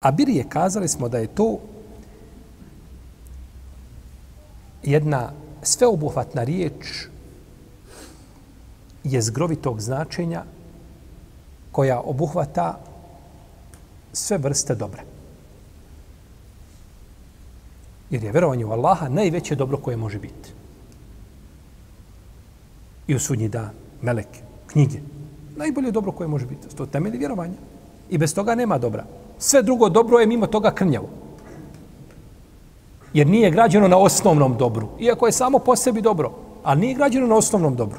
A birije kazali smo da je to jedna sveobuhvatna riječ jezgrovitog značenja koja obuhvata sve vrste dobra. Jer je verovanje u Allaha najveće dobro koje može biti. I u sudnji dan, meleke, knjige. Najbolje dobro koje može biti. To je temelj vjerovanja. I bez toga nema dobra. Sve drugo dobro je mimo toga krnjavo. Jer nije građeno na osnovnom dobru. Iako je samo po sebi dobro. Ali nije građeno na osnovnom dobru.